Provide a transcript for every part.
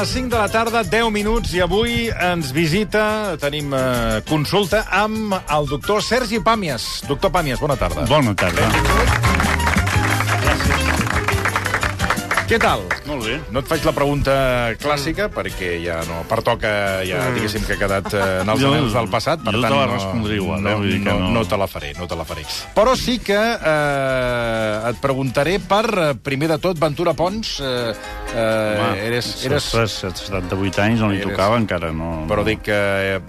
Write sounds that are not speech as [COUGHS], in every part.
les 5 de la tarda, 10 minuts, i avui ens visita, tenim eh, consulta amb el doctor Sergi Pàmies. Doctor Pàmies, bona tarda. Bona tarda. Què tal? Molt bé. No et faig la pregunta clàssica, perquè ja no pertoca, ja diguéssim que ha quedat eh, en els anells del passat, per jo te tant la no, respondré igual, no, eh? Vull dir que no, no- no te la faré, no te la faré. Però sí que eh, et preguntaré per, eh, primer de tot, Ventura Pons, eh, eh, Home, eres, eres, Ostres, 78 anys no li Eres- tocava encara, no... Però no. dic que...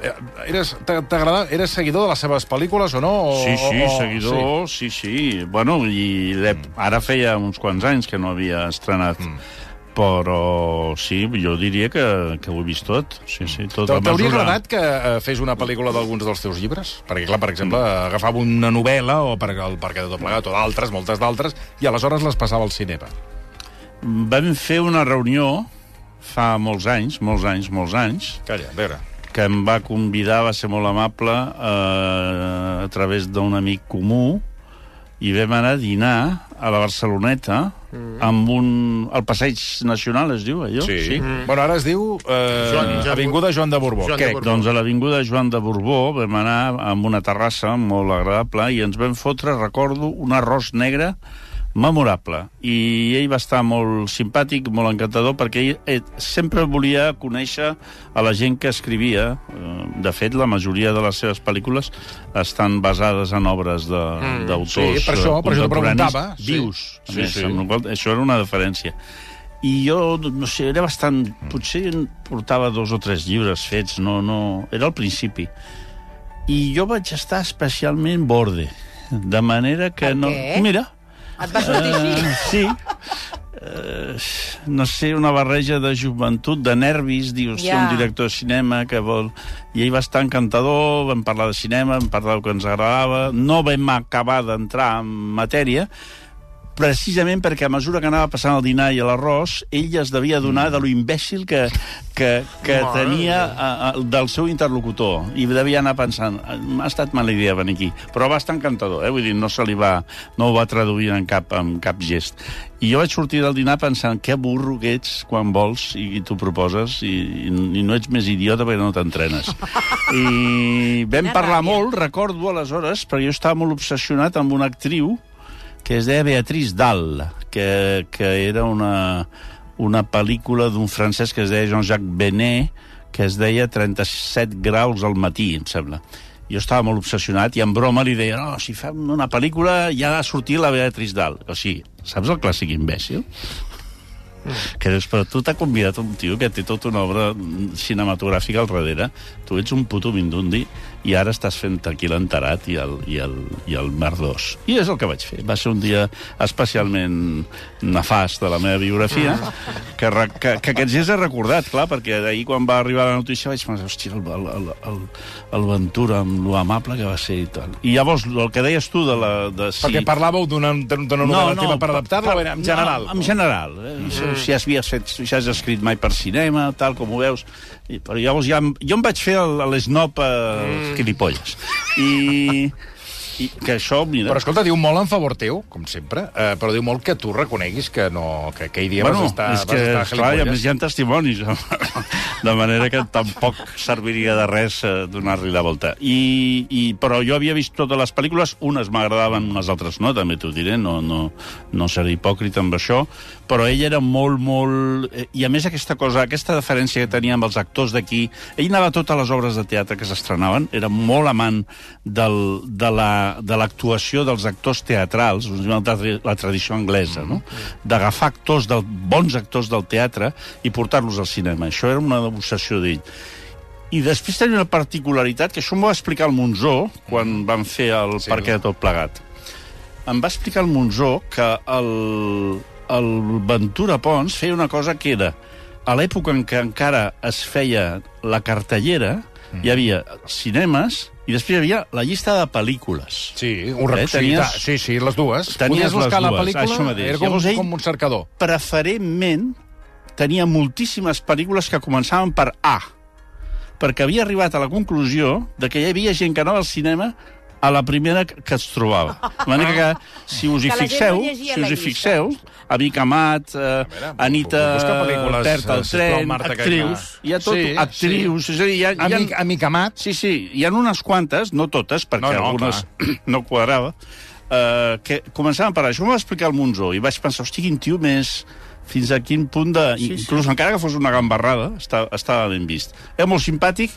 Eh, eres, t'a- t'agrada, eres seguidor de les seves pel·lícules o no? O, Sí, sí, o, seguidor, sí, sí. Bueno, i ara feia uns quants anys que no havia estrenat. Mm. Però sí, jo diria que, que ho he vist tot. Sí, sí, tot T'hauria mesura. agradat que eh, fes una pel·lícula d'alguns dels teus llibres? Perquè, clar, per exemple, mm. agafava una novel·la, o per, el Parque de tot plegat, o d'altres, moltes d'altres, i aleshores les passava al cinema. Vam fer una reunió fa molts anys, molts anys, molts anys, Calla, a veure. que em va convidar, va ser molt amable, eh, a través d'un amic comú, i vam anar a dinar a la Barceloneta mm. amb un... El Passeig Nacional es diu, allò? Sí. Mm. Bueno, ara es diu eh, Joan- Joan Avinguda Joan de Borbó. Joan de crec. Borbó. Doncs a l'Avinguda Joan de Borbó vam anar amb una terrassa molt agradable i ens vam fotre, recordo, un arròs negre memorable. I ell va estar molt simpàtic, molt encantador, perquè ell eh, sempre volia conèixer a la gent que escrivia. Eh, De fet, la majoria de les seves pel·lícules estan basades en obres de- Mm, d'autors sí, per això- eh, per això contemporanis preguntava, vius. Sí, més, sí. amb qual- això era una diferència. I jo, no sé, era bastant... Potser portava dos o tres llibres fets, no, no... Era al principi. I jo vaig estar especialment borde, de manera que Per no... Mira, Et va sortir així? Eh, sí. Uh, no sé, una barreja de joventut, de nervis, dius. Ja. un director de cinema que vol... I ell va estar encantador, vam parlar de cinema, vam parlar del que ens agradava, no vam acabar d'entrar en matèria, precisament perquè a mesura que anava passant el dinar i l'arròs, ell es devia donar de lo imbècil que, que, que Mare tenia a, a, del seu interlocutor. I devia anar pensant, m'ha estat mala idea venir aquí. Però va estar encantador, eh? vull dir, no se li va, no ho va traduir en cap, en cap gest. I jo vaig sortir del dinar pensant, que burro que ets quan vols i, i t'ho proposes i, i, i no ets més idiota perquè no t'entrenes. [LAUGHS] I vam parlar molt, recordo aleshores, perquè jo estava molt obsessionat amb una actriu que es deia Beatriz Dal, que, que era una, una pel·lícula d'un francès que es deia Jean-Jacques Benet, que es deia 37 graus al matí, em sembla. Jo estava molt obsessionat i en broma li deia no, si fem una pel·lícula ja ha de sortir la Beatriz Dal. O sigui, saps el clàssic imbècil? Que dius, però tu t'ha convidat un tio que té tota una obra cinematogràfica al darrere. Tu ets un puto mindundi i ara estàs fent aquí l'enterat i el, i, el, i el merdós. I és el que vaig fer. Va ser un dia especialment nefast de la meva biografia, que, re, que, que aquests dies he recordat, clar, perquè d'ahir quan va arribar la notícia vaig pensar, hòstia, el, el, el, el, el Ventura, amb lo amable que va ser i tal. I llavors, el que deies tu de la... De si... Perquè parlàveu d'una novel·la teva per adaptar-la, en general? No, en general. Eh? Mm. Si, has, havies fet, si has escrit mai per cinema, tal com ho veus. I, però llavors ja, jo em vaig fer l'esnop mm. quilipolles. I, I que això, mira... Però escolta, diu molt en favor teu, com sempre, eh, però diu molt que tu reconeguis que no que aquell dia bueno, vas estar, és que, vas estar esclar, i a més hi ha testimonis, [LAUGHS] de manera que tampoc serviria de res eh, donar-li la volta. I, i, però jo havia vist totes les pel·lícules, unes m'agradaven, unes altres no, també t'ho diré, no, no, no seré hipòcrita amb això, però ell era molt, molt... eh, I a més aquesta cosa, aquesta diferència que tenia amb els actors d'aquí, ell anava a totes les obres de teatre que s'estrenaven, era molt amant del, de la- de l'actuació dels actors teatrals, la, tra- la tradició anglesa, no? d'agafar actors, del, bons actors del teatre i portar-los al cinema. Això era una obsessió d'ell. I després tenia una particularitat, que això m'ho va explicar el Monzó, quan van fer el Sí. Parque de tot plegat. Em va explicar el Monzó que el, el Ventura Pons feia una cosa que era, a l'època en què encara es feia la cartellera, hi havia cinemes i després hi havia la llista de pel·lícules. Sí, un. Eh, tenies- sí, sí, les dues. Tenies Podies buscar les la dues, pel·lícula, això mateix. era com, Llavors com un cercador. preferentment tenia moltíssimes pel·lícules que començaven per A, perquè havia arribat a la conclusió de que hi havia gent que anava al cinema a la primera que es trobava. De manera que, si us hi fixeu, si us hi fixeu, Amic Amat, eh, veure, Anita Pert al eh, tren, Marta actrius, hi ha tot, Sí, actrius, és a dir, hi ha, hi ha, Amic, amic amat. Sí, sí, hi ha unes quantes, no totes, perquè No, no, algunes [CLEARS THROAT] no quadrava, eh, que començaven per això. M'ho va explicar el Monzó i vaig pensar, hosti, quin tio més fins a quin punt de... Sí, inclús sí. encara que fos una gambarrada, estava, estava ben vist. Era molt simpàtic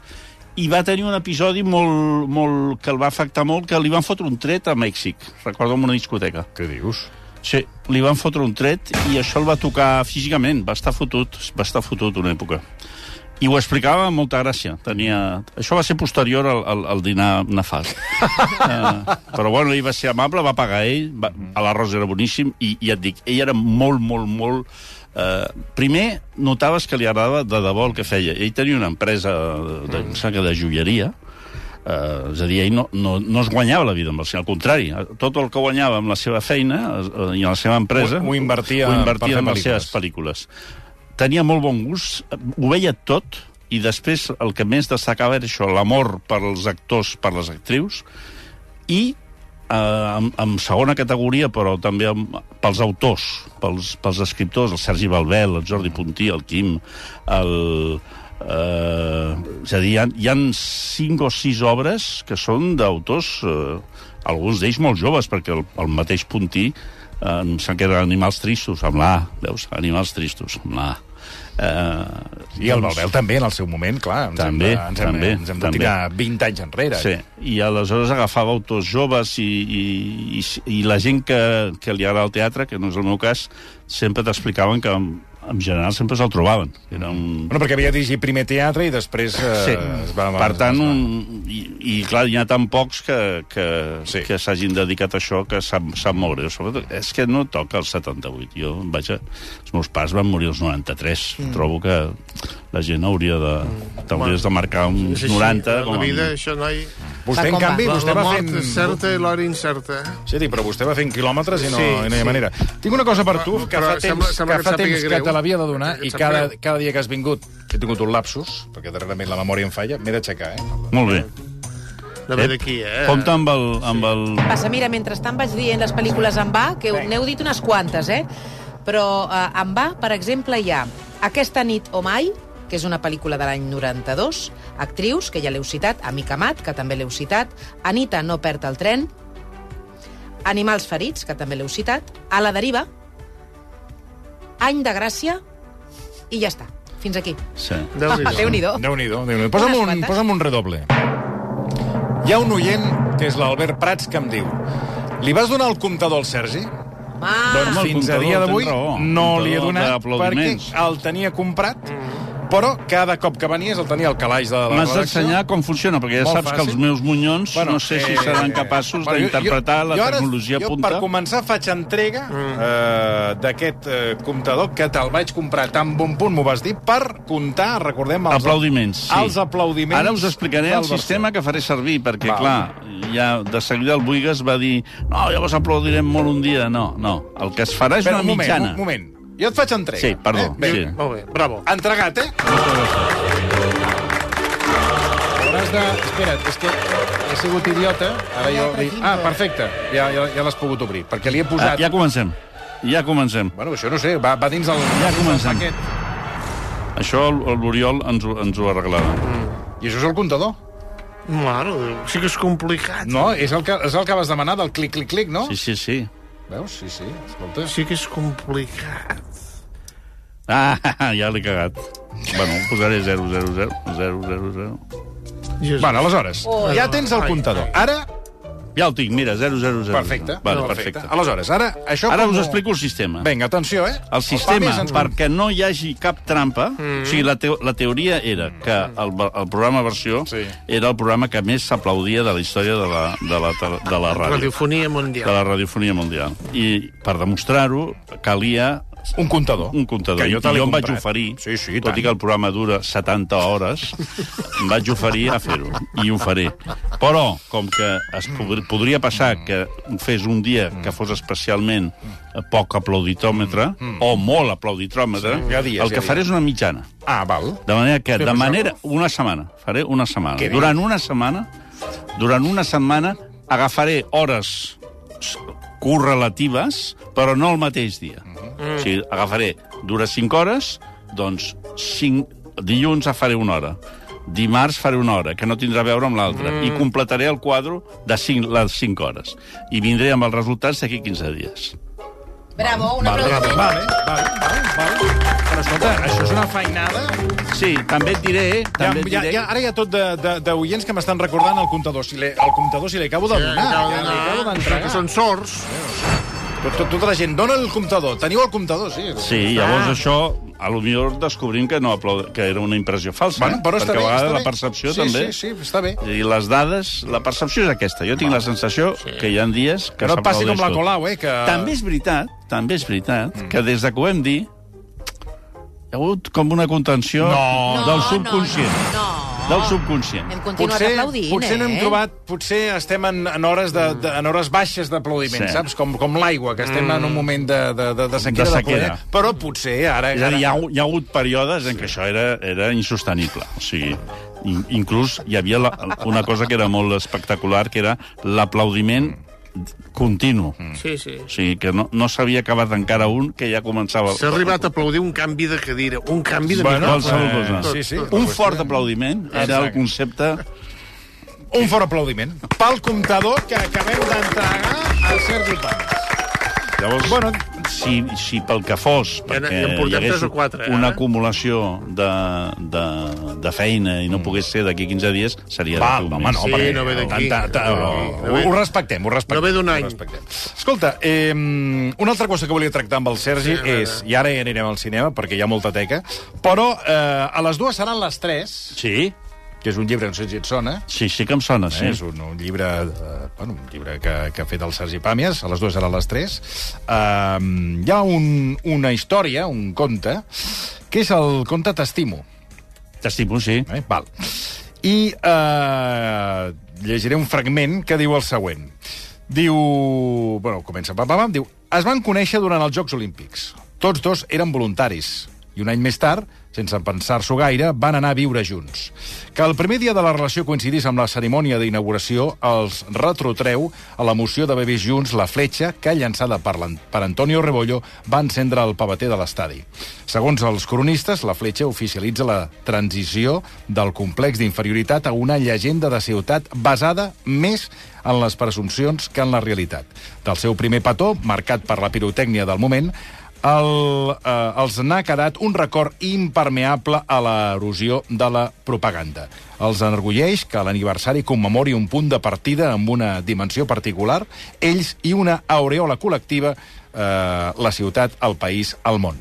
i va tenir un episodi molt, molt, que el va afectar molt, que li van fotre un tret a Mèxic, recordo, en una discoteca. Què dius? Sí, li van fotre un tret i això el va tocar físicament, va estar fotut, va estar fotut una època. I ho explicava amb molta gràcia. Tenia... Això va ser posterior al, al, al dinar nefast. uh, [LAUGHS] però bueno, ell va ser amable, va pagar ell, va, l'arròs era boníssim, i, i ja et dic, ell era molt, molt, molt... Uh, primer, notaves que li agradava de debò el que feia. Ell tenia una empresa de, mm. de joieria, Uh, és a dir, ell no, no, no es guanyava la vida amb el cine, al contrari, tot el que guanyava amb la seva feina uh, i la seva empresa Ho- ho invertia ho per invertia en les seves pel·lícules. Tenia molt bon gust, ho veia tot, i després el que més destacava era això, l'amor pels actors, per les actrius, i eh, amb, amb segona categoria, però també amb, pels autors, pels, pels escriptors, el Sergi Balbel, el Jordi Puntí, el Quim, el... Eh, és a dir, hi ha, hi ha cinc o sis obres que són d'autors, eh, alguns d'ells molt joves, perquè el, el mateix Puntí eh, em sembla que eren Animals Tristos, amb l'A, veus? Animals Tristos, amb l'A. Eh, I el Balbel també, en el seu moment, clar. Ens També, hem de, ens hem, també, ens hem de també. tirar 20 anys enrere. Sí, i aleshores agafava autors joves i, i, i, i la gent que, que li agrada el teatre, que no és el meu cas, sempre t'explicaven que en, en general sempre se'l trobaven. Era un... Bueno, perquè havia dirigit primer teatre i després eh, Sí. es va... per tant, va- un, i, i clar, hi ha tan pocs que, que, Sí. que s'hagin dedicat a això que sap, sap molt greu. Sobretot, és que no toca el 78. Jo, vaja, els meus pares van morir als 93. Mm. Trobo que la gent hauria de... T'hauries de marcar uns És així, 90. La vida, això, noi... Vostè, en Va com canvi, La, vostè la va mort fent... és certa i l'hora incerta. eh? Sí, però vostè va fent quilòmetres i no, Sí, i no hi ha sí. manera. Tinc una cosa per tu, Però- que però fa temps, sembla- sembla que, que fa temps que te l'havia de donar i cada, greu. cada dia que has vingut he tingut un lapsus, perquè darrerament la memòria em falla, m'he d'aixecar, eh? Molt bé. No ve d'aquí, eh? Compte amb el... Amb el... Passa, mira, mentrestant vaig dient les pel·lícules en va, que n'heu dit unes quantes, eh? Però eh, en va, per exemple, hi ha Aquesta nit o mai, que és una pel·lícula de l'any 92, actrius, que ja l'heu citat, Amic Amat, que també l'heu citat, Anita no perd el tren, Animals ferits, que també l'heu citat, A la deriva, Any de gràcia, i ja està. Fins aquí. Sí. Déu-n'hi-do. [LAUGHS] Déu-n'hi-do. Déu-n'hi-do, déu nhi posa'm, un, posa'm un redoble. Hi ha un oient, que és l'Albert Prats, que em diu li vas donar el comptador al Sergi? Home, doncs fins a dia d'avui no li he donat perquè el tenia comprat, però cada cop que venies el tenia al calaix de la M'has redacció. d'ensenyar com funciona, perquè ja Molt saps que fàcil. els meus munyons Bueno, no sé si eh, seran capaços bueno, jo- d'interpretar jo- la jo ara- tecnologia jo, punta. per començar, faig entrega Mm. eh, d'aquest eh, comptador que te'l vaig comprar tan bon punt, m'ho vas dir, per comptar, recordem, els Aplaudiments, sí. Els aplaudiments Ara us explicaré el sistema que faré servir, perquè, Val. clar, ja de seguida el Buigas va dir no, llavors aplaudirem molt un dia. No, no. El que es farà és Espera, una un moment, mitjana. un moment. Jo et faig entrega. Sí, perdó, Eh? Bé, sí. Molt bé, bravo. Entregat, eh? Hauràs de... Espera't, és que he sigut idiota. Ara jo... Ah, perfecte. Ja, ja, ja l'has pogut obrir. Perquè li he Ah, posat... ja comencem. Ja comencem. Bueno, això no sé, va, va dins el, Ja dins el comencem. paquet. Això l'Oriol ens, ho- ens ho arreglarà. I això és el comptador. Déu, sí que és complicat. No, és el que, és el que vas demanar del clic, clic, clic, no? Sí, sí, sí. Veus? Sí, sí. Escolta. Sí que és complicat. Ah, ja l'he cagat. Bueno, posaré 0, 0, 0, 0, 0, 0. Jesús. Bueno, aleshores, Ui. ja tens el Ai, comptador. ai. Ara, Ja el tinc, mira, 0, 0, 0. perfecte. Vale, No, perfecte. Aleshores, ara, això Ara com us explico el sistema. Vinga, atenció, eh? El sistema, ens- perquè no hi hagi cap trampa, mm. o sigui, la, teo la teoria era que el, el programa Versió Sí. era el programa que més s'aplaudia de la història de la, de la, de la ràdio, Radiofonia de mundial. la radiofonia mundial. I per demostrar-ho calia Un comptador. un comptador. Que jo I te l'he jo em vaig oferir, Sí, sí, i tot tant. i que el programa dura 70 hores, em vaig oferir a fer-ho, i ho faré. Però, com que es pod podria passar que fes un dia que fos especialment poc aplauditòmetre, o molt aplauditòmetre, Sí, dies, el que faré és una mitjana. Ah, val. De manera que, de manera... Una setmana. Faré una setmana. Durant una setmana, durant una setmana, agafaré hores correlatives, però no el mateix dia. O sigui, agafaré, dura 5 hores, doncs 5, dilluns faré una hora. Dimarts faré una hora, que no tindrà a veure amb l'altra. Mm. I completaré el quadre de 5, les 5 hores. I vindré amb els resultats d'aquí 15 dies. Bravo, una Vale, aplaudiment. vale, vale, vale, vale. Però escolta, això és una feinada... Sí, també et diré... Ja, També et ja, diré ja, ara hi ha tot de- de- d'oients que m'estan recordant el comptador. Si el comptador, si li acabo de donar. Acabo ja, d'entregar. que són. Tot, tot, tota la gent, dona el comptador. Teniu el comptador, sí. Sí, llavors això, a lo millor descobrim que, no aplaud... que era una impressió falsa. Bueno, però està perquè bé, a vegades està la percepció sí, també... Sí, sí, està bé. I les dades, la percepció és aquesta. Jo tinc la sensació que hi ha dies que Que no passi com la. Colau, eh? Que... També és veritat, també és veritat, mm. que des de que ho hem dit, hi ha hagut com una contenció No. del subconscient. No, no, no. Del subconscient. Hem continuat Potser, aplaudint, potser no hem eh? trobat... Potser estem en, en, hores, de, de, en hores baixes d'aplaudiment, Sí. saps? Com, com l'aigua, que estem en un moment de, de, de, de sequera. De sequera. plaer. Però potser ara... És a dir, hi ha, ara... hi ha hagut períodes en què això era, era insostenible. O sigui, in, inclús hi havia la, una cosa que era molt espectacular, que era l'aplaudiment continu. Sí, sí. O sigui, que no, no s'havia acabat encara un, que ja començava... S'ha arribat a aplaudir un canvi de cadira, un canvi de Bueno, micròfon. Qualsevol cosa. Eh, sí, sí. Un fort aplaudiment era el Exacte. concepte... Un fort aplaudiment. Pel comptador que acabem d'entregar a Sergi Pams. Llavors, Bueno, si, si pel que fos, Ja perquè ja portem hi hagués o quatre, eh? una acumulació de, de, de feina i no pogués ser d'aquí 15 dies, seria Mm. Val, d'aquí un home, mes. no, Sí, perquè... no ve d'aquí. No ho, d'aquí, no ve- ho respectem, ho respectem. no ve d'un any. Escolta, eh, una altra cosa que volia tractar amb el Sergi Sí, és, i ara ja anirem al cinema, perquè hi ha molta teca, però eh, a les dues seran les tres, Sí, que és un llibre, no sé si et sona, sí, sí que em sona, sí. Sí. És un, un llibre, eh, bueno, un llibre que, que ha fet el Sergi Pàmies, a les dues seran les tres. Uh, hi ha un, una història, un conte, que és el conte T'estimo. T'estimo, sí. Eh? Val. I uh, llegiré un fragment que diu el següent. Diu... Bueno, comença... Pam, pam, pam, diu... Es van conèixer durant els Jocs Olímpics. Tots dos eren voluntaris. I un any més tard, sense pensar-s'ho gaire, van anar a viure junts. Que el primer dia de la relació coincidís amb la cerimònia d'inauguració els retrotreu a l'emoció d'haver vist junts la fletxa que, llançada per, per Antonio Rebollo, va encendre el pavater de l'estadi. Segons els cronistes, la fletxa oficialitza la transició del complex d'inferioritat a una llegenda de ciutat basada més en les presumpcions que en la realitat. Del seu primer petó, marcat per la pirotècnia del moment, el, eh, els n'ha quedat un record impermeable a l'erosió de la propaganda. Els enorgulleix que l'aniversari commemori un punt de partida amb una dimensió particular, ells i una aureola col·lectiva, eh, la ciutat, el país, el món.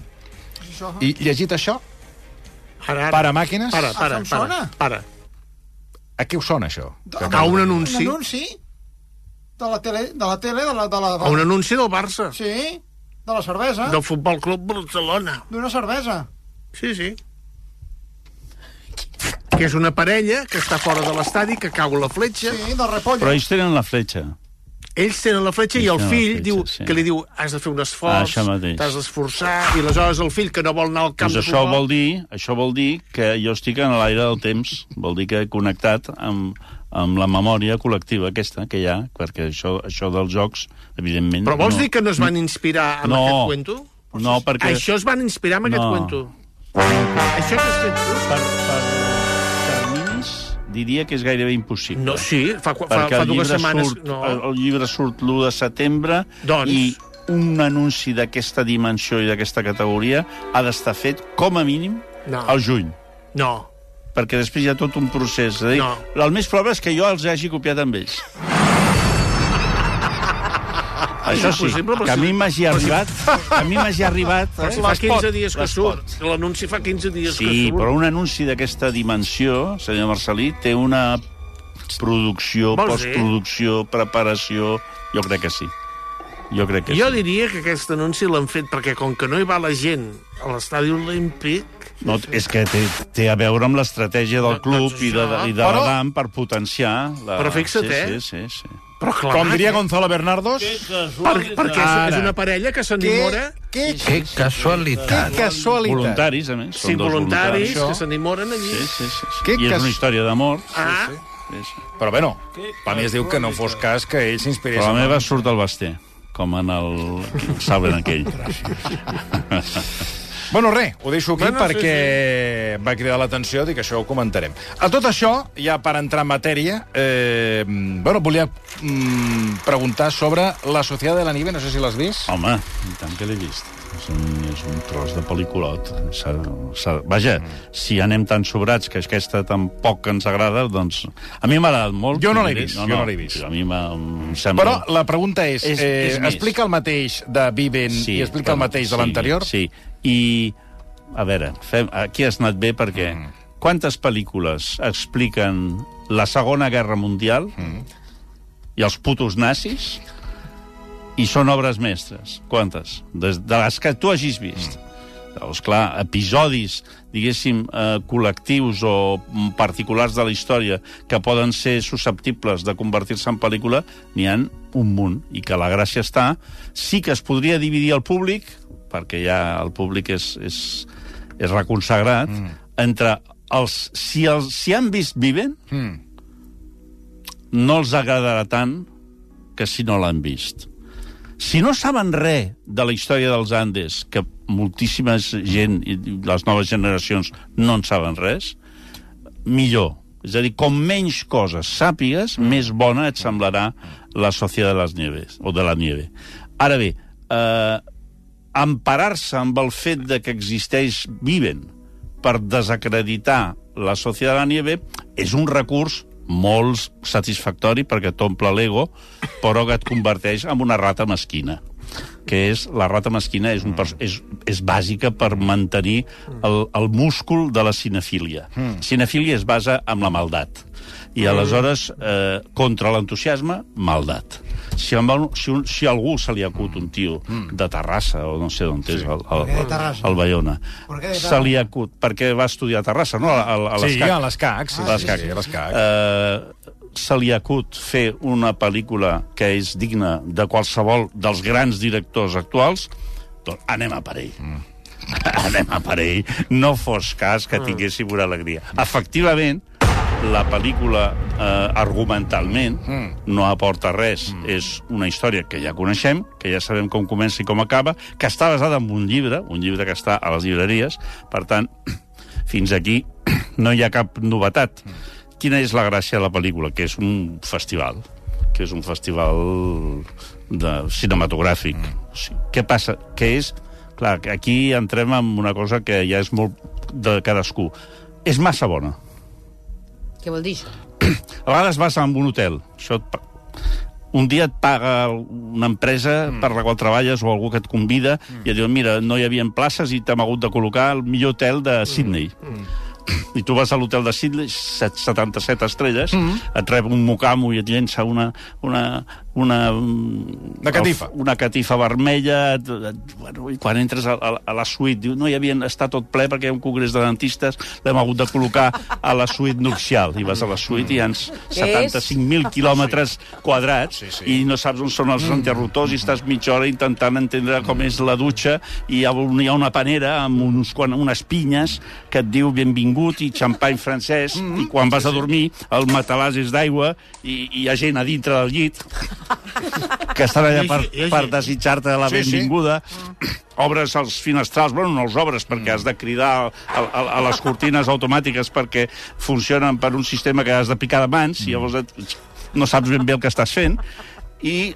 I llegit això, Ara, ara. para màquines, Para, para, para, para. a què us sona això? A un anunci, Un anunci de la tele, de la tele, de la... De la a un anunci del Barça, Sí, de la cervesa. del Futbol Club Barcelona. D'una cervesa. Sí, sí. Que és una parella que està fora de l'estadi, que cau la fletxa. Sí, del repollo. Però ells tenen la fletxa. Ells tenen la fletxa i Ells el tenen la fill fletxa, diu sí. que li diu has de fer un Ah, esforç, mateix. t'has d'esforçar, i aleshores el fill que no vol anar al camp Doncs de això futbol... vol dir, això vol dir que jo estic en l'aire del temps. Vol dir que he connectat amb, amb la memòria col·lectiva aquesta que hi ha, perquè això, això dels jocs, evidentment... Però vols no, dir que no es van inspirar amb No. aquest cuento? No, perquè... Això es van inspirar aquest No. cuento. Això que has fet tu? Per, per terminis diria que és gairebé impossible. No, sí, fa, fa, fa dues setmanes... Surt, No. el, el llibre surt l'1 de setembre Doncs. i un anunci d'aquesta dimensió i d'aquesta categoria ha d'estar fet, com a mínim, No. al juny. no. Perquè després hi ha tot un procés. És a dir, No. El més probable és que jo els hagi copiat amb ells. Això sí, impossible, però que a mi m'hagi arribat... Que a mi m'hagi arribat... Eh, fa les 15 pot, dies que surt. que L'anunci fa 15 dies que Sí, surt. però un anunci d'aquesta dimensió, senyor Marcelí, té una producció, Vols dir? postproducció, preparació... Jo crec que sí. Jo crec que Jo sí. diria que aquest anunci l'han fet perquè com que no hi va la gent a l'estadi olímpic... No, és que té, té a veure amb l'estratègia del club Doncs i de, això. i de Però- l'ADAM per potenciar... La... Però fixa't, sí, eh? Sí, sí, sí. Però clar, Com diria Gonzalo Bernardos... per, perquè és, Ara. és una parella que s'enamora... Que, que, Que casualitat. que casualitat. Voluntaris, a més. Sí, voluntaris Això. que s'enamoren allí. Sí, sí, sí. sí. Que I és una història d'amor. Ah, Sí, sí. Però bé, no. Per mi es diu que no fos cas que ell s'inspirés... Però la meva surt del Basté, com en el Saben aquell. [LAUGHS] Bueno, res, ho deixo aquí Bueno, sí, perquè va cridar l'atenció, dic que això ho comentarem. A tot això, ja per entrar en matèria, eh, bueno, volia mm, preguntar sobre La Sociedad de la Nieve, no sé si l'has vist. Home, i tant que l'he vist. És un, és un tros de pel·liculot. S'ha- s'ha- Vaja, si anem tan sobrats que aquesta tampoc ens agrada, doncs... A mi m'ha agradat molt. Jo no l'he t'ho diré. vist, jo no l'he vist. A mi m'ha- em sembla... Però la pregunta és, És- eh, és explica el mateix de Viven i explica el bueno, mateix de sí, l'anterior? Sí, i, a veure, fem, aquí has anat bé perquè Mm. quantes pel·lícules expliquen la Segona Guerra Mundial Mm. i els putos nazis i són obres mestres? Quantes? Des de les que tu hagis vist. Mm. Llavors, clar, episodis, diguéssim, eh, col·lectius o particulars de la història que poden ser susceptibles de convertir-se en pel·lícula, n'hi han un munt. I que la gràcia està... Sí que es podria dividir el públic, perquè ja el públic és, és, és reconsagrat, mm. entre els... Si, els, si han vist Viven, Mm. no els agradarà tant que si no l'han vist. Si no saben res de la història dels Andes, que moltíssima gent les noves generacions no en saben res, millor. És a dir, com menys coses sàpigues, més bona et semblarà la Sociedad de les Nieves, o de la Nieve. Ara bé, eh, emparar-se amb el fet de que existeix Viven per desacreditar la Societat de la Nieve és un recurs molt satisfactori perquè t'omple l'ego, però que et converteix en una rata mesquina que és, la rata mesquina és, un, pers- és, és bàsica per mantenir el, el múscul de la cinefília. Mm. Cinefília es basa en la maldat. I aleshores, eh, contra l'entusiasme, maldat. Si, amb el, si, un, si a algú se li acut un tio de Terrassa, o no sé d'on és, el, el, el Bayona, se li acut, perquè va estudiar a Terrassa, no? A, a, a Sí, a l'escac, sí, A sí, sí, a l'escac. Eh, se li acut fer una pel·lícula que és digna de qualsevol dels grans directors actuals, doncs anem a per ell. Mm. [LAUGHS] anem a per ell. No fos cas que tinguéssim una alegria. Efectivament, la pel·lícula eh, argumentalment mm. no aporta res. Mm. És una història que ja coneixem, que ja sabem com comença i com acaba, que està basada en un llibre, un llibre que està a les llibreries, per tant, [CLEARS THROAT] fins aquí [CLEARS THROAT] no hi ha cap novetat. Quina és la gràcia de la pel·lícula? Que és un festival que és un festival de cinematogràfic. O sigui, què passa? Que és... Clar, que aquí entrem en una cosa que ja és molt de cadascú. És massa bona. Què vol dir això? A vegades vas a un hotel, això et... un dia et paga una empresa mm. per la qual treballes o algú que et convida mm. i et diu, mira, no hi havia places i t'hem hagut de col·locar el millor hotel de Sydney. Mm. I tu vas a l'hotel de set- 77 estrelles, mm. et rep un mocamo i et llença una... una una, Una catifa. Una catifa vermella. Bueno, I quan entres a, a, a la suite, diu, no hi havia estat tot ple perquè hi ha un congrés de dentistes, l'hem hagut de col·locar a la suite nupcial. I vas a la suite i hi ha Què és? 75.000 quilòmetres quadrats Sí, sí. i no saps on són els interruptors i estàs mitja hora intentant entendre com és la dutxa i hi ha, hi ha una panera amb uns, quan, unes pinyes que et diu benvingut i xampany francès i quan vas a dormir el matalàs és d'aigua i, i hi ha gent a dintre del llit que estan allà per, per desitjar-te la Sí, sí. benvinguda. Obres els finestrals, bueno, no els obres perquè has de cridar a, a, a les cortines automàtiques perquè funcionen per un sistema que has de picar de mans i llavors et, no saps ben bé el que estàs fent. I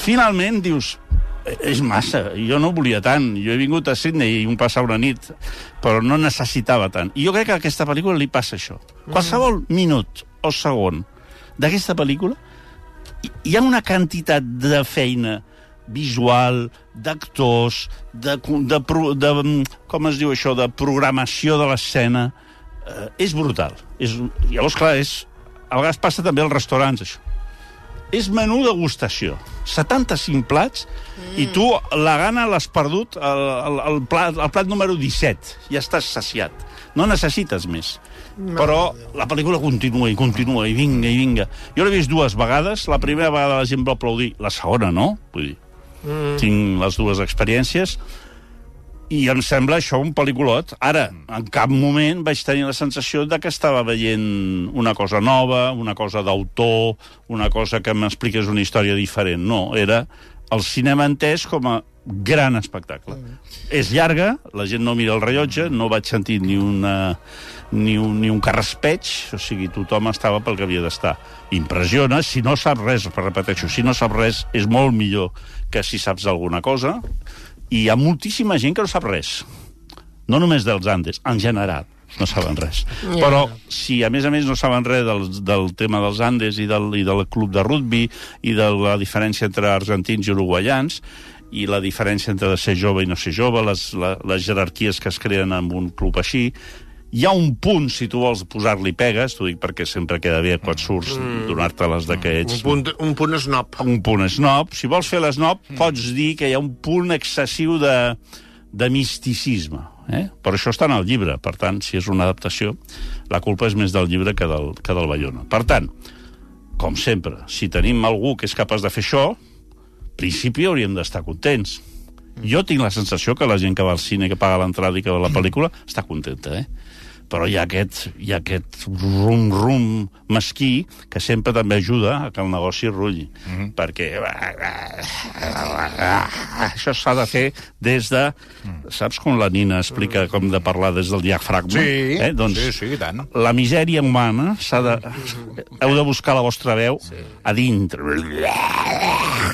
finalment dius "Eh, és massa, jo no volia tant. Jo he vingut a Sydney i un passar una nit però no necessitava tant. I jo crec que a aquesta pel·lícula li passa això. Qualsevol minut o segon d'aquesta pel·lícula hi- ha una quantitat de feina visual, d'actors, de, de, de, com es diu això, de programació de l'escena, eh, és brutal. És, llavors, clar, és, a vegades passa també als restaurants, això. És menú degustació. 75 plats mm. i tu la gana l'has perdut al, al, al, plat, al plat número 17. Ja estàs saciat. No necessites més. Però la pel·lícula continua i continua i vinga i vinga. Jo l'he vist dues vegades. La primera vegada la gent va aplaudir. La segona no. Vull dir, mm. tinc les dues experiències. I em sembla això un pel·lículot. Ara, en cap moment vaig tenir la sensació de que estava veient una cosa nova, una cosa d'autor, una cosa que m'expliqués una història diferent. No, era el cinema entès com a gran espectacle. És llarga, la gent no mira el rellotge, no vaig sentir ni una ni un, ni un carraspeig, o sigui, tothom estava pel que havia d'estar. Impressiona, si no saps res, repeteixo, si no saps res, és molt millor que si saps alguna cosa, i hi ha moltíssima gent que no sap res. No només dels Andes, en general no saben res. Ja. Però si a més a més no saben res del, del tema dels Andes i del, i del club de rugby i de la diferència entre argentins i uruguaians i la diferència entre ser jove i no ser jove, les, la, les jerarquies que es creen en un club així, hi ha un punt, si tu vols posar-li pegues, t'ho dic perquè sempre queda bé quan surts mm. donar-te-les de que ets Un punt, un punt snob. un punt snob. Si vols fer l'esnob, mm. pots dir que hi ha un punt excessiu de, de misticisme. Eh? Però això està en el llibre, per tant, si és una adaptació, la culpa és més del llibre que del, que del Bayona. Per tant, com sempre, si tenim algú que és capaç de fer això, principi hauríem d'estar contents. Jo tinc la sensació que la gent que va al cine, que paga l'entrada i que va a la pel·lícula, està contenta, eh? Però hi ha aquest, hi ha aquest rum-rum mesquí que sempre també ajuda a que el negoci rulli. Mm -hmm. Perquè això s'ha de fer des de... Saps com la Nina explica com de parlar des del diafragma? Sí, eh? doncs, sí, sí, i tant. La misèria humana s'ha de... Heu de buscar la vostra veu sí. a dintre.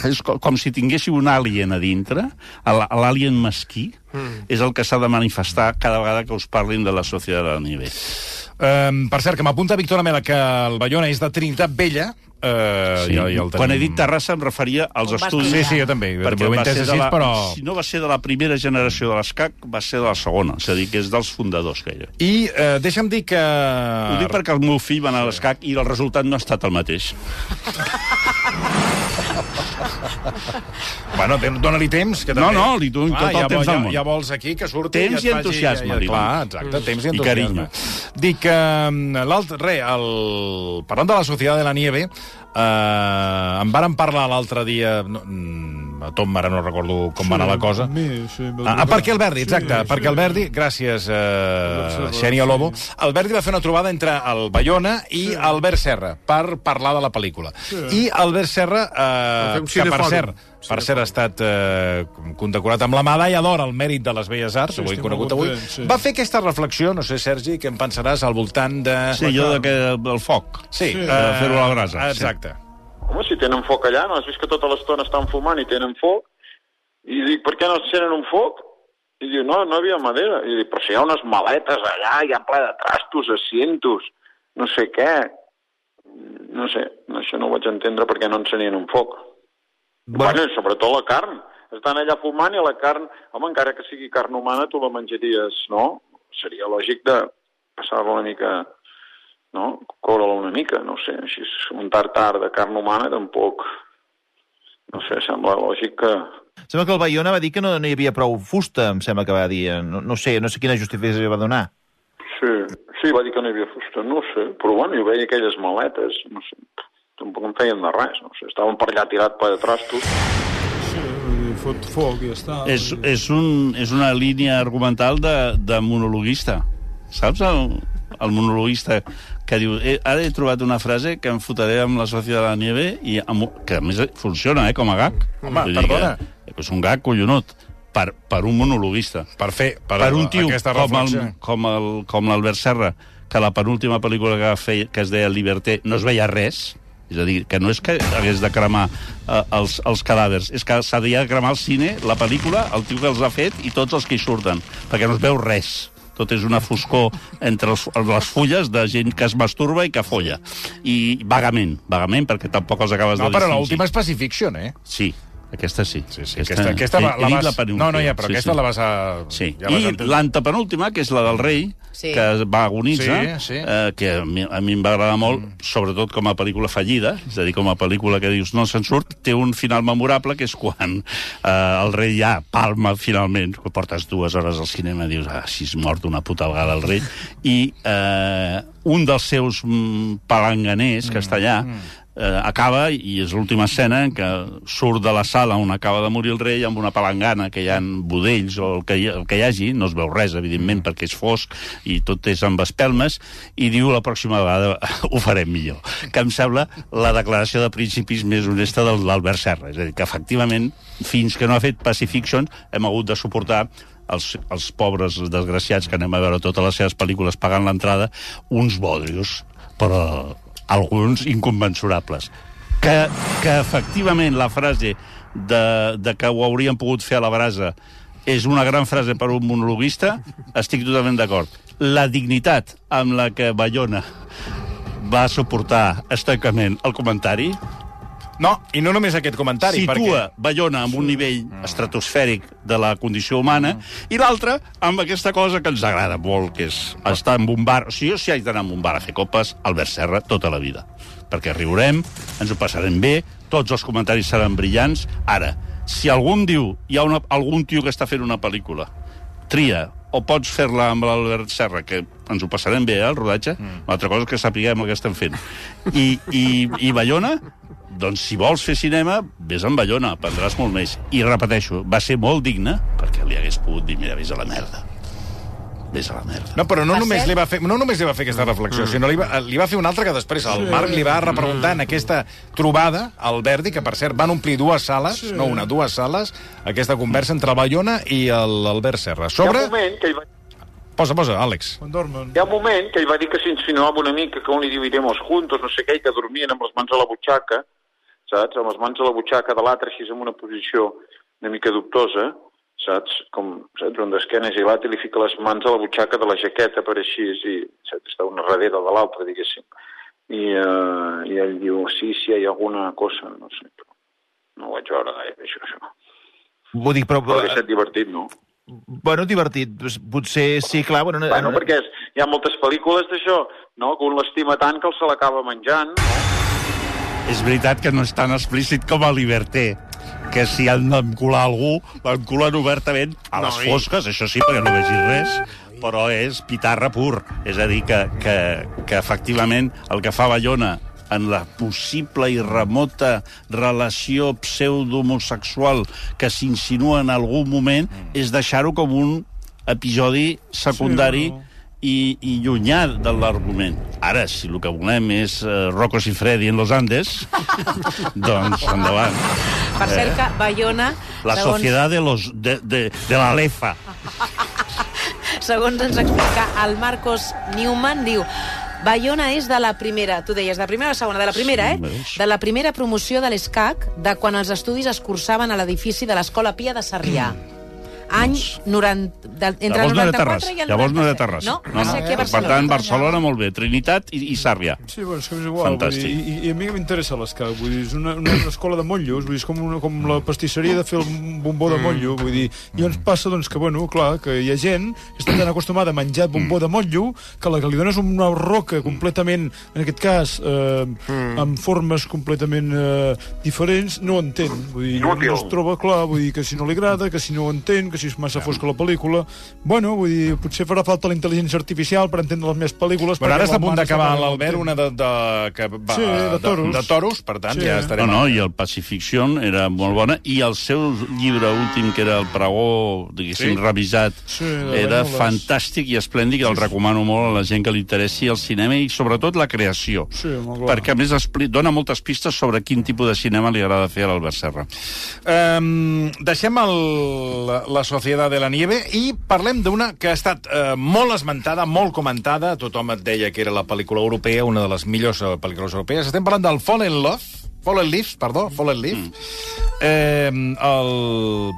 És co- com si tinguéssiu un alien a dintre, l'alien mesquí, mm. és el que s'ha de manifestar cada vegada que us parlin de la societat la nivell. Um, per cert, que m'apunta Víctor Amela que el Bayona és de Trinitat Vella. Uh, Sí. ja, ja el tenim. Quan he dit Terrassa em referia als On vas estudis... Sí, sí, jo també. Perquè va ser de la, però... si no va ser de la primera generació de l'ESCAC, va ser de la segona, és a dir, que és dels fundadors, gairebé. I uh, deixa'm dir que... Ho dic perquè el meu fill va anar a l'ESCAC i el resultat no ha estat el mateix. [LAUGHS] [LAUGHS] Bueno, dóna-li temps, que No, també... no, li dono tot el ja, temps ja, del món. Ja vols aquí que surti... Temps i, et i entusiasme, Ja, ja, clar, exacte, temps i I entusiasme. carinyo. Dic que mm, l'altre... Re, el... parlant de la Societat de la Nieve, eh, en vàrem parlar l'altre dia... No, mm, a Tom ara no recordo com va anar la cosa. Ah, ah, perquè el Verdi, exacte, sí, perquè el Verdi, gràcies, eh, Xènia Lobo, el Verdi va fer una trobada entre el Bayona i sí. Albert Serra per parlar de la pel·lícula. Sí. I Albert Serra, eh, que per cert, per cert ha estat eh, condecorat amb la medalla d'or al mèrit de les Belles Arts, sí, ho he conegut avui, content, sí. va fer aquesta reflexió, no sé, Sergi, què en pensaràs al voltant de... Sí, jo de que el foc. Sí, Sí. eh, fer-ho a la brasa, sí. Home, si tenen foc allà, no has vist que tota l'estona estan fumant i tenen foc? I dic, per què no encenen un foc? I diu, no, no hi havia madera. I dic, però si hi ha unes maletes allà, hi ha ple de trastos, asientos, no sé què. No sé, això no ho vaig entendre perquè no encenien un foc. Bueno, bueno sobretot la carn. Estan allà fumant i la carn... Home, encara que sigui carn humana, tu la menjaries, no? Seria lògic de passar-la una mica no? Coure-la una mica, no sé, així un tartar de carn humana tampoc, no sé, sembla lògic que... Sembla que el Bayona va dir que no, no hi havia prou fusta, em sembla que va dir. No, no sé, no sé quina justificació va donar. Sí, sí, va dir que no hi havia fusta, no sé, però bueno, jo veia aquelles maletes, no sé, tampoc em feien de res, no sé, estaven per allà tirat per de trastos. Fot foc i ja està. És, és, un, és una línia argumental de, de monologuista. Saps el, el monologuista que diu eh, ara he trobat una frase que em fotré amb la Societat de la Nieve i amb, que a més funciona, eh, com a gag. Home, Vull perdona. Que, que és un gag collonut per, per un monologuista. Per fer per, per un tio aquesta com el, reflexió. com el, com l'Albert Serra, que la penúltima pel·lícula que fer, que es deia Liberté, no es veia res, és a dir, que no és que hagués de cremar eh, els, els cadàvers, és que s'ha de cremar al cine, la pel·lícula, el tio que els ha fet i tots els que hi surten, perquè no es veu res. Tot és una foscor entre els, les fulles de gent que es masturba i que folla. I vagament, vagament, perquè tampoc els acabes No, de però distingir. l'última és Pacifiction, eh? Sí, aquesta sí. Sí, sí, aquesta, aquesta, he- la, he la dit vas... la penúltima. no, no, ja, però Sí, aquesta sí. la vas a... Sí, ja i l'antepenúltima, que és la del rei, Sí. que va agonitzar, Sí, sí. Eh, que a mi, a mi em va agradar molt, mm. sobretot com a pel·lícula fallida, és a dir, com a pel·lícula que dius no se'n surt, té un final memorable, que és quan eh, el rei ja palma finalment, que portes dues hores al cinema i dius, ah, si és mort una puta vegada el rei, i eh, un dels seus mm, palanganers, que està allà, eh, acaba, i és l'última escena en què surt de la sala on acaba de morir el rei amb una palangana que hi ha budells o el que, hi, el que hi hagi, no es veu res, evidentment, perquè és fosc i tot és amb espelmes, i diu la pròxima vegada [LAUGHS] ho farem millor. Que em sembla la declaració de principis més honesta de l'Albert Serra. És a dir, que efectivament, fins que no ha fet Pacifiction, hem hagut de suportar els, els pobres desgraciats que anem a veure totes les seves pel·lícules pagant l'entrada, uns bodrios, però alguns inconmensurables. Que, que efectivament la frase de, de que ho haurien pogut fer a la brasa és una gran frase per un monologuista, estic totalment d'acord. La dignitat amb la que Bayona va suportar estoicament el comentari No, i no només aquest comentari, situa perquè... Bayona amb un nivell estratosfèric de la condició humana, i l'altre amb aquesta cosa que ens agrada molt, que és estar en un bar... O sigui, jo si haig d'anar en un bar a fer copes, Albert Serra, tota la vida. Perquè riurem, ens ho passarem bé, tots els comentaris seran brillants. Ara, si algú em diu, hi ha una, algun tio que està fent una pel·lícula, tria, o pots fer-la amb l'Albert Serra, que ens ho passarem bé, eh, el rodatge, mm. l'altra cosa és que sapiguem el que estem fent. I, i, i Bayona, doncs si vols fer cinema, vés amb Bayona, aprendràs molt més. I repeteixo, va ser molt digne, perquè li hagués pogut dir, mira, vés a la merda. Vés a la merda. No, però no només, li va fer, no només li va fer aquesta reflexió, sinó li va, li va fer una altra que després el Marc li va repreguntar en aquesta trobada al Verdi, que per cert van omplir dues sales, no una, dues sales, aquesta conversa entre el Bayona i el Albert Serra. Hi ha Sobre... un moment que ell va, Posa, posa, Àlex. Quan dormen. hi ha un moment que ell va dir que s'insinuava una mica que on li dividimos juntos, no sé què, i que dormien amb les mans a la butxaca, saps? Amb les mans a la butxaca de l'altre, així en una posició una mica dubtosa, saps? Com, saps? Un d'esquenes i l'altre li fica les mans a la butxaca de la jaqueta per així, i, saps? Està una darrere de l'altra, diguéssim. I, uh, I ell diu, sí, sí, hi ha alguna cosa, no sé, però no ho vaig veure gaire, això, això. Vull dir, però... Però hauria estat divertit, no? Bueno, divertit. Pues, Potser sí, clar... Bueno, no, Bueno, perquè és, hi ha moltes pel·lícules d'això, no? Que un l'estima tant que el se l'acaba menjant, no? És veritat que no és tan explícit com a Liberté, que si han d'encular algú, l'enculen obertament a les No, i- fosques, això sí, perquè no vegis res, però és pitarra pur. És a dir, que, que, que efectivament el que fa Bayona en la possible i remota relació pseudo-homosexual que s'insinua en algun moment és deixar-ho com un episodi secundari Sí, no. i, i llunyà de l'argument. Ara, si el que volem és uh, Rocco Freddy en Los Andes, [LAUGHS] doncs endavant. Per cert que Bayona, La segons, societat de, los, de, de, de la lefa. [LAUGHS] segons ens explica el Marcos Newman, diu Bayona és de la primera, tu deies, de la primera o segona? De la primera, Sí, eh? veus? De la primera promoció de l'ESCAC, de quan els estudis es cursaven a l'edifici de l'Escola Pia de Sarrià. [CLEARS THROAT] Any 90, de, entre Llavors no era 94 Terrassa. i el Llavors no era 97. Terrassa. No, va ser aquí a Per Barcelona. tant, Barcelona, molt bé. Trinitat i, i Sàrria. Sí, bueno, és que és igual. Fantàstic. Vull dir, i, I a mi m'interessa l'escac. Vull dir, és una, una [COUGHS] escola de motllos. Vull dir, és com, una, com la pastisseria de fer el bombó de motllo. Vull dir, i ens passa, doncs, que, bueno, clar, que hi ha gent que està tan acostumada a menjar bombó de motllo que la que li dones una roca completament, en aquest cas, eh, amb formes completament eh, diferents, no entén. Vull dir, no, no es troba clar, vull dir, que si no li agrada, que si no ho entén, que si és massa fosca la pel·lícula... Bueno, vull dir, potser farà falta la intel·ligència artificial per entendre les meves pel·lícules. Però ara està a punt d'acabar l'Albert una de, de, que va, Sí, de toros. De, de toros, per tant, Sí. ja No, estarem... no, i el Pacifiction era molt bona, i el seu llibre últim, que era el pregó, diguéssim, Sí? revisat, Sí, era Banyules. fantàstic i esplèndid, el recomano molt a la gent que li interessi el cinema i sobretot la creació. Sí, molt perquè a més expli- dona moltes pistes sobre quin tipus de cinema li agrada fer a l'Albert Serra. Um, deixem el, la, la Societat de la Nieve i parlem d'una que ha estat uh, molt esmentada, molt comentada. Tothom et deia que era la pel·lícula europea, una de les millors eh, pel·lícules europees. Estem parlant del Fallen Love, Fallen Leaves, perdó, Fallen Leaf. Mm. Eh, el...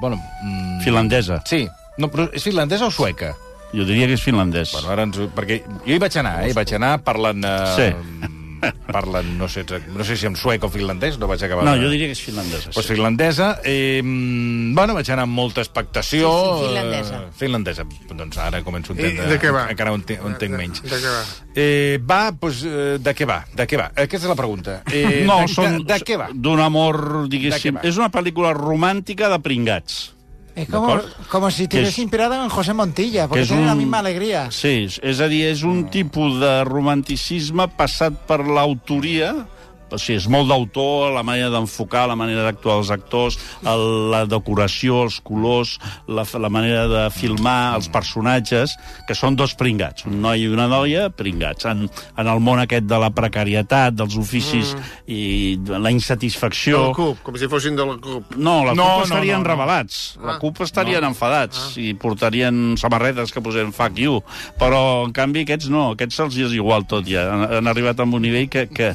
Bueno, mm, Finlandesa. Sí. No, però és finlandesa o sueca? Jo diria que és finlandès. Bueno, ara ens... Perquè jo hi vaig anar, eh? Hi vaig anar parlant... Eh, Sí. [LAUGHS] Parlant, no sé, no sé si en suec o finlandès, no vaig acabar... no, de- jo diria que és finlandesa. pues sí. finlandesa. Eh, bueno, vaig anar amb molta expectació. Sí, sí, finlandesa. Eh, finlandesa. Doncs ara començo a I entendre. de què va? Encara ho entenc, ho entenc De- menys. de què va? Eh, va, doncs, de què va? De què va? Aquesta és la pregunta. Eh, No, de, són de, de què va? d'un amor, De diguéssim... És una pel·lícula romàntica de pringats. Es como, como si te Que hubieras es- inspirado en José Montilla, porque tiene la un- misma alegría. Sí, és- és a dir, és un tipus de romanticisme passat per l'autoria o sigui, és molt d'autor, la manera d'enfocar, la manera d'actuar els actors, el, la decoració, els colors, la, la manera de filmar els personatges, que són dos pringats, un noi i una noia pringats. En, en el món aquest de la precarietat, dels oficis mm. i la De insatisfacció... la CUP, com si fossin de la CUP. No, la No, CUP no, estarien no, no. revelats. La Ah. CUP estarien enfadats i portarien samarretes que posem fuck you. Però, en canvi, aquests no. Aquests se'ls és igual tot ja. Han, han arribat a un nivell que... que...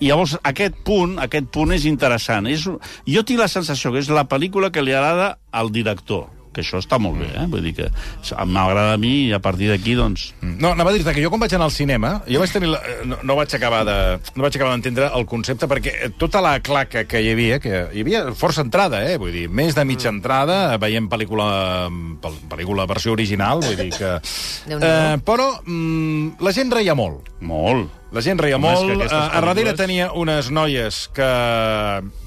I llavors, aquest punt, aquest punt és interessant. És... Jo tinc la sensació que és la pel·lícula que li agrada al director que això està molt bé, eh? Vull dir que m'agrada a mi i a partir d'aquí, doncs... No, anava a dir-te que jo quan vaig anar al cinema, jo vaig tenir la, eh, no, no vaig acabar de no vaig acabar d'entendre el concepte perquè eh, tota la claca que hi havia, que hi havia força entrada, eh, vull dir, més de mitja entrada, veient pel·lícula pel, pel·lícula versió original, vull dir que eh, però mm, la gent reia molt. Molt. La gent reia Home, molt, a, a darrere tenia unes noies que...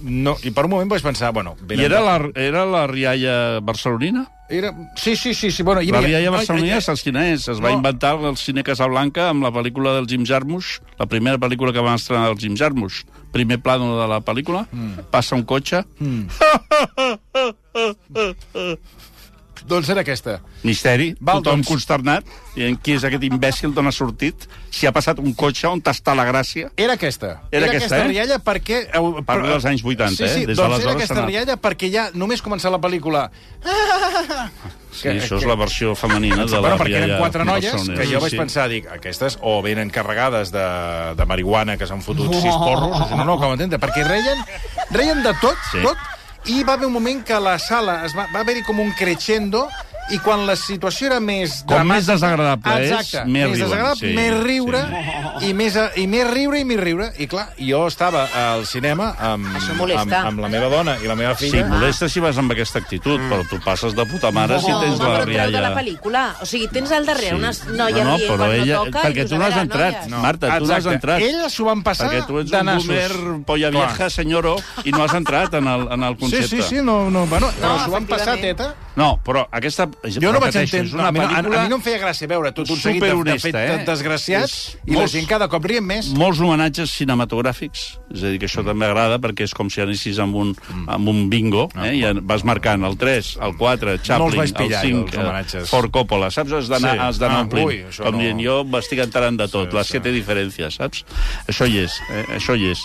No, I per un moment vaig pensar, bueno... I era la, era la rialla barcelonina? Era... Sí, sí, sí, sí, bueno, hi La rialla barcelonina ai, ai. saps quina és? Es va No. inventar el cine Casablanca amb la pel·lícula del Jim Jarmusch, la primera pel·lícula que va estrenar el Jim Jarmusch. Primer plano de la pel·lícula, mm. passa un cotxe, [LAUGHS] [LAUGHS] Doncs era aquesta. misteri, Val, tothom doncs. consternat, i en qui és aquest imbècil d'on ha sortit, si ha passat un cotxe, on està la gràcia? Era aquesta. Era aquesta, aquesta eh? rialla perquè... Parlo dels anys 80, sí, sí, eh? Des doncs era aquesta rialla perquè ja només començar la pel·lícula... Sí, això és la versió femenina de la bueno, perquè eren rialla quatre noies que jo vaig Sí. pensar, dic, aquestes o venen carregades de, de marihuana que s'han fotut sis porros, o no, no, com entendre, perquè reien, reien de tot, Sí. tot, i va haver un moment que la sala es va, va haver-hi com un crescendo i quan la situació era més Com dramàtica- més desagradable és, Exacte, més més riuen, desagradable, sí, més riure, [LAUGHS] i, més, i més riure i més riure. I clar, jo estava al cinema amb, amb, amb la meva dona i la meva Sí, filla. molesta si vas amb aquesta actitud, però tu passes de puta mare si No, tens home, la però treu de la rialla... pel·lícula. O sigui, tens al darrere Sí. unes noies no, no, rient quan ella, no toca... perquè tu no has entrat, noies. No. Marta, tu no has entrat. Elles s'ho van passar Perquè tu ets un boomer polla Clar. vieja, senyoro, i no has entrat en el, en el Sí, concepte. sí, sí, no, no, bueno, però s'ho van passar, teta. No, però aquesta... Jo no vaig entendre... Una a, mi no, a, a mi no em feia gràcia veure tot un seguit de, de fet eh? desgraciats És i la molts- gent cada cop rient més. molts homenatges cinematogràfics, és a dir, que això també agrada, perquè és com si anessis amb un, amb un bingo, eh? i vas marcant el 3, el 4, No els Chaplin, el pillar, 5, els homenatges. eh, Ford Coppola, saps? Has d'anar Sí. has Ah, omplint. ui, com no. dient, jo m'estic enterant de tot, Sí, les sí. siete diferències, saps? Això hi és, eh? això hi és.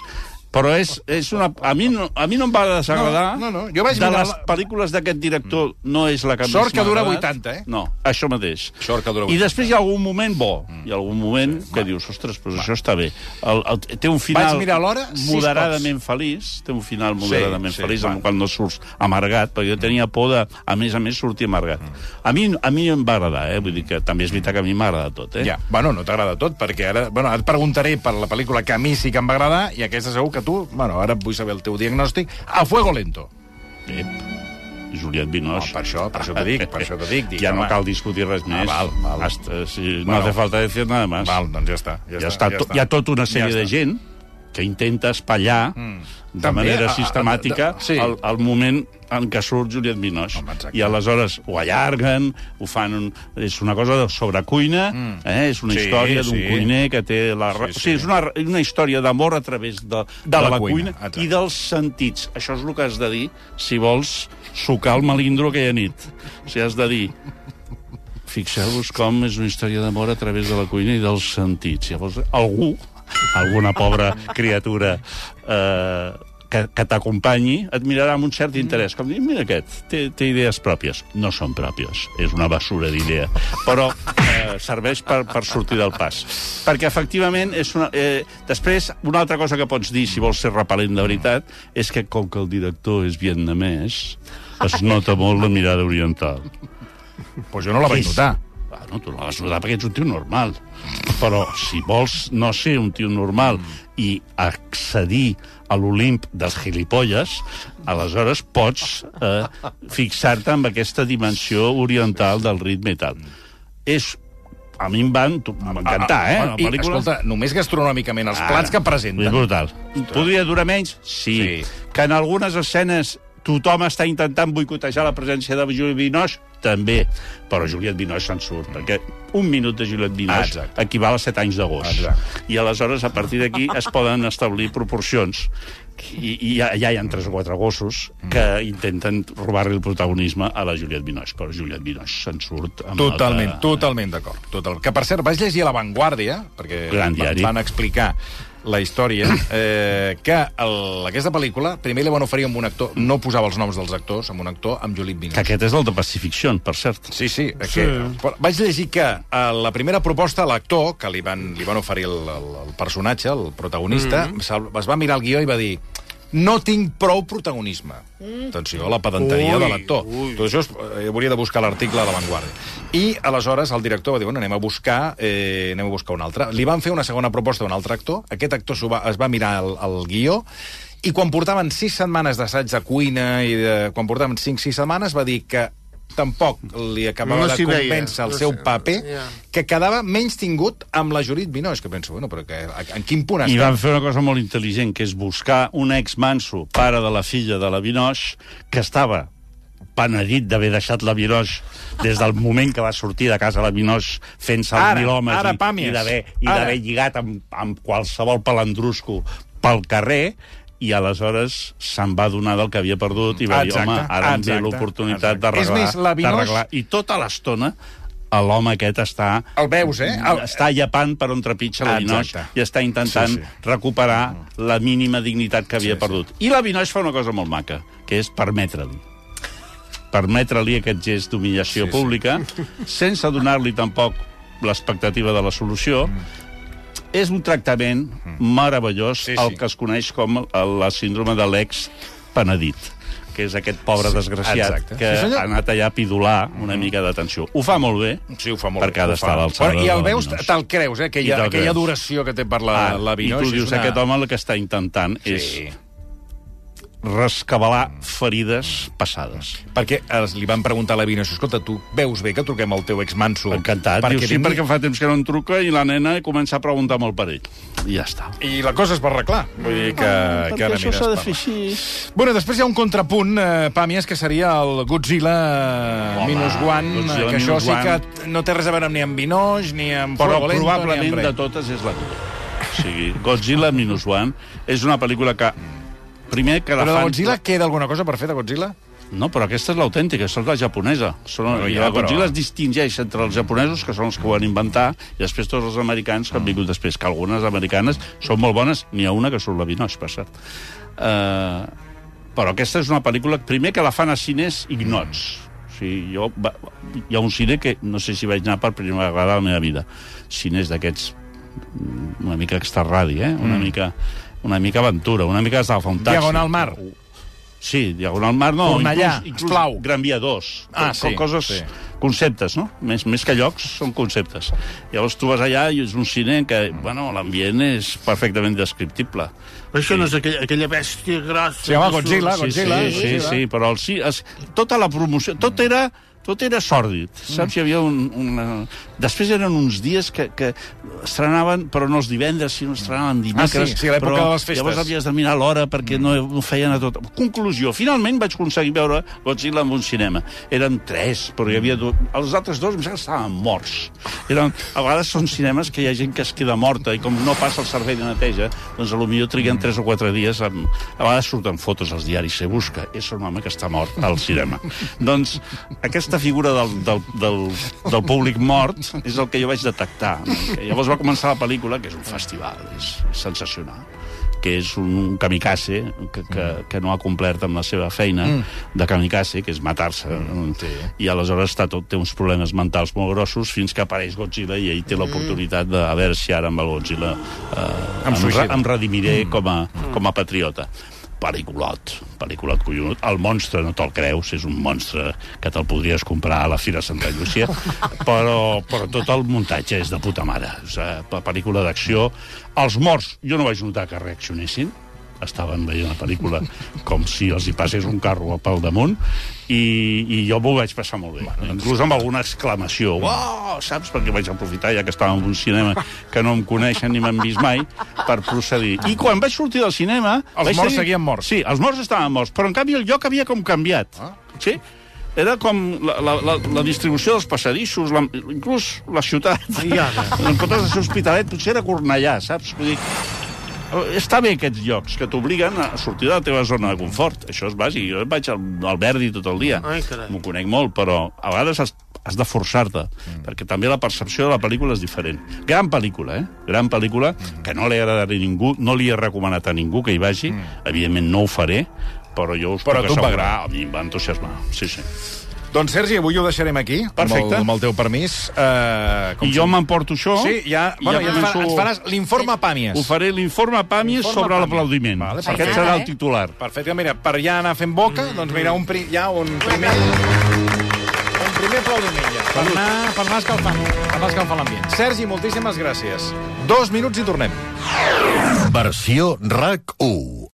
Però és, és una... A mi, no, a mi no em va desagradar. No, no, no. Jo vaig de mirar les la- pel·lícules d'aquest director no és la que Sort més que dura agradat. 80, eh? No, això mateix. Sort que dura I 80. després hi ha algun moment bo, hi ha algun moment que dius, ostres, però això està bé. El, el, té un final moderadament feliç, té un final moderadament sí, feliç, va. amb quan no surts amargat, perquè jo tenia por de, a més a més, sortir amargat. A mi, a mi em va agradar, eh? vull dir que també és veritat que a mi m'agrada tot, eh? Ja, bueno, no t'agrada tot, perquè ara... Bueno, et preguntaré per la pel·lícula que a mi sí que em va agradar, i aquesta segur que tu... Bueno, ara vull saber el teu diagnòstic. A fuego lento. Ep. Juliet Binoche. No, per això, per això t'ho dic, per això t'ho dic. dic ja no home. cal discutir res més. val, val. Hasta, si, no Bueno. hace falta decir nada más. Val, doncs ja està. Ja, ja, està, ja to, hi ha tota una sèrie Ja de està. gent que intenta espatllar mm. De També, manera a- a- sistemàtica de- sí. el, el moment en què surt Juliet Binoche. Home, exacte. I aleshores ho allarguen, ho fan... Un, és una cosa de sobre cuina, mm. eh? és una Sí, història d'un sí. cuiner que té la... Sí, Sí. O sigui, és una, una història d'amor a través de, de, la la, cuina, cuina, i dels sentits. Això és el que has de dir si vols sucar el melindro aquella nit. O sigui, has de dir fixeu-vos com és una història d'amor a través de la cuina i dels sentits. Llavors, algú, alguna pobra criatura eh, que, que t'acompanyi, et mirarà amb un cert interès. Com dir, mira aquest, té, té idees pròpies. No són pròpies, és una basura d'idea. Però eh, serveix per, per sortir del pas. Perquè, efectivament, és una... Eh, després, una altra cosa que pots dir, si vols ser repel·lent de veritat, és que com que el director és vietnamès, es nota molt la mirada oriental. Pues jo no la vaig notar. Bueno, tu la vas notar perquè ets un tio normal. Però si vols no ser un tio normal i accedir a l'Olimp dels gilipolles, aleshores pots eh, fixar-te amb aquesta dimensió oriental del ritme i tal. És a mi em van tu- m'encantar, eh? Bueno, I, Pel·lícula- escolta, només gastronòmicament, els Ara, plats que És presenten. brutal. Podria durar menys? Sí. Sí. Que en algunes escenes tothom està intentant boicotejar la presència de Julie Binoche? També, però Juliette Binoche se'n surt, perquè un minut de Juliette Ah, Binoche exacte. equival a 7 anys d'agost. Exacte. I aleshores, a partir d'aquí, es poden establir proporcions. I, i ja, ja hi ha tres o quatre gossos que intenten robar-li el protagonisme a la Juliette Binoche, però Juliette Binoche se'n surt amb Totalment, alta- totalment d'acord. Total. Que, per cert, vaig llegir a La Vanguardia, perquè Gran diari. van explicar la història, eh, que el, aquesta pel·lícula primer li van oferir amb un actor, no posava els noms dels actors, amb un actor, amb Juliette Que Binoche. aquest és el de Pacifiction, per cert. Sí, sí. Que, però vaig llegir que a la primera proposta l'actor, que li van, li van oferir el, el, el personatge, el protagonista, mm -hmm. es va mirar el guió i va dir no tinc prou protagonisme. Mm. Atenció a la pedanteria Ui, de l'actor. Tot això es, eh, hauria de buscar l'article a La Vanguardia. I aleshores el director va dir, bueno, anem a buscar, eh, anem a buscar un altre. Li van fer una segona proposta a un altre actor, aquest actor va, es va mirar el, el guió, i quan portaven sis setmanes d'assaig de cuina i de, quan portaven cinc, sis setmanes, va dir que tampoc li acabava No de s'hi veia. convèncer el No seu sé, paper, ja. que quedava menys tingut amb la Judit Binoche, que penso, bueno, però que, en quin punt I estem? van fer una cosa molt intel·ligent, que és buscar un ex-manso, pare de la filla de la Binoche, que estava penedit d'haver deixat la Binoche des del moment que va sortir de casa la Binoche fent-se els mil homes ara, i, i i d'haver lligat amb, amb qualsevol palandrusco pel carrer i aleshores se'n va donar del que havia perdut i va dir, Exacte, home, ara em ve exacte, l'oportunitat exacte. És d'arreglar. més, la Binoche- d'arreglar. I tota l'estona l'home aquest està El veus, eh? El... està llepant per on trepitja la exacte. i està intentant Sí, sí, sí. sí. recuperar la mínima dignitat que havia Sí, sí. perdut. I la Binoche fa una cosa molt maca, que és permetre-li permetre-li aquest gest d'humillació Sí, sí. pública, sense donar-li tampoc l'expectativa de la solució, és un tractament meravellós, Mm. Sí, sí, sí. el que es coneix com la síndrome de l'ex penedit que és aquest pobre Sí, desgraciat exacte. que Sí, senyor. ha anat allà a pidular una mica d'atenció. Ho fa molt bé, Sí, ho fa molt perquè ha bé, ho d'estar a l'alçada I el la veus, te'l creus, eh? Aquella, aquella creus. adoració que té per la, Ah, la Binoche. I tu dius, una... aquest home el que està intentant Sí. és rescabalar ferides passades. Perquè es, li van preguntar a la Binoche, escolta, tu veus bé que truquem al teu exmanso? Encantat. Diu, sí, vingui?" perquè fa temps que no em truca i la nena comença a preguntar molt per ell. I ja està. I la cosa es va arreglar. Vull dir que, Ah, que perquè ara això s'ha de fer així. Bueno, després hi ha un contrapunt, eh, Pàmies, que seria el Godzilla Home, Minus One, Godzilla que això Minus sí que no té res a veure ni amb Binoche, ni amb Però probablement ni amb de totes és la millor. O sigui, Godzilla Minus One és una pel·lícula que... Primer que la Però de fan... Godzilla queda alguna cosa per fer, de Godzilla? No, però aquesta és l'autèntica, és la japonesa. Són, I ja, la però- Godzilla es distingeix entre els japonesos, que són els que ho van inventar, i després tots els americans que han vingut després, que algunes americanes són molt bones, n'hi ha una que surt la Binoche, per cert. Uh, però aquesta és una pel·lícula, primer que la fan a cines ignots. O sigui, jo, va, hi ha un cine que no sé si vaig anar per primera vegada a la meva vida. Cines d'aquests mm, una mica extrarradi, eh? Una, mica, una mica aventura, una mica has d'agafar un taxi. Diagonal Mar. Sí, Diagonal Mar, no. Cornellà, inclús, inclús esclau. Gran Via 2. Ah, Co- sí, Coses, sí. conceptes, no? Més, més que llocs, són conceptes. Llavors tu vas allà i és un cine en què, bueno, l'ambient és perfectament descriptible. Però això no és aquella, aquella bèstia grossa... Sí, home, que surt- Godzilla, Sí, Godzilla. sí, sí, sí, però el, sí, es, tota la promoció, tot era tot era sòrdid, saps? Hi havia un, una... Després eren uns dies que, que estrenaven, però no els divendres, sinó estrenaven dimecres. Ah, sí, sí, l'època de les festes. Llavors havies de mirar l'hora perquè no ho feien a tot. Conclusió, finalment vaig aconseguir veure Godzilla en un cinema. Eren tres, però hi havia... Do... Els altres dos em sembla que estaven morts. Eren... A vegades són cinemes que hi ha gent que es queda morta i com no passa el servei de neteja, doncs potser triguen tres o quatre dies. Amb... A vegades surten fotos als diaris, se busca, és un home que està mort al cinema. [LAUGHS] doncs aquesta figura del, del, del, del públic mort és el que jo vaig detectar. Llavors va començar la pel·lícula, que és un festival, és sensacional que és un kamikaze que, que, que no ha complert amb la seva feina mm. de kamikaze, que és matar-se. Mm, sí. I aleshores està tot, té uns problemes mentals molt grossos fins que apareix Godzilla i ell té l'oportunitat de a veure si ara amb el Godzilla eh, Em em, em redimiré mm. com, a, com a patriota pel·lículot, pel·lículot collonut. El monstre no te'l creus, és un monstre que te'l podries comprar a la Fira Santa Llúcia, [LAUGHS] però, però tot el muntatge és de puta mare. O sigui, pel·lícula d'acció. Els morts, jo no vaig notar que reaccionessin, estaven veient la pel·lícula com si els hi passés un carro pel damunt i, i jo m'ho vaig passar molt bé bueno, inclús amb alguna exclamació uau, saps? perquè vaig aprofitar ja que estàvem en un cinema que no em coneixen ni m'han vist mai per procedir i quan vaig sortir del cinema Els morts seguien morts. sí, els morts estaven morts però en canvi el lloc havia com canviat Ah. sí? Era com la, la, la, la distribució dels passadissos, la, inclús la ciutat. I ara? En comptes de ser Hospitalet, potser era Cornellà, saps? Vull dir, està bé aquests llocs que t'obliguen a sortir de la teva zona de confort. Això és bàsic. Jo vaig al, al Verdi tot el dia. M'ho conec molt, però a vegades has, has de forçar-te, mm. perquè també la percepció de la pel·lícula és diferent. Gran pel·lícula, eh? Gran pel·lícula, mm. que no li agradarà a ningú, no li he recomanat a ningú que hi vagi, mm. evidentment no ho faré, però jo us Però puc va assegurar, a mi em va entusiasmar. Sí, sí. Doncs, Sergi, avui ho deixarem aquí, amb el, Perfecte. amb el teu permís. Uh, I jo m'emporto això... Sí, ja, bueno, ja, ja ens, fa, començo- ens faràs l'informe Pàmies. Ho faré l'informe Pàmies Informe sobre l'aplaudiment. Vale, Aquest perfecte. serà el titular. Perfecte, mira, per ja anar fent boca, doncs mira, un, pri, ja un primer... Un primer aplaudiment ja, per anar, per anar escalfant, per anar escalfant l'ambient. Sergi, moltíssimes gràcies. Dos minuts i tornem. Versió RAC 1.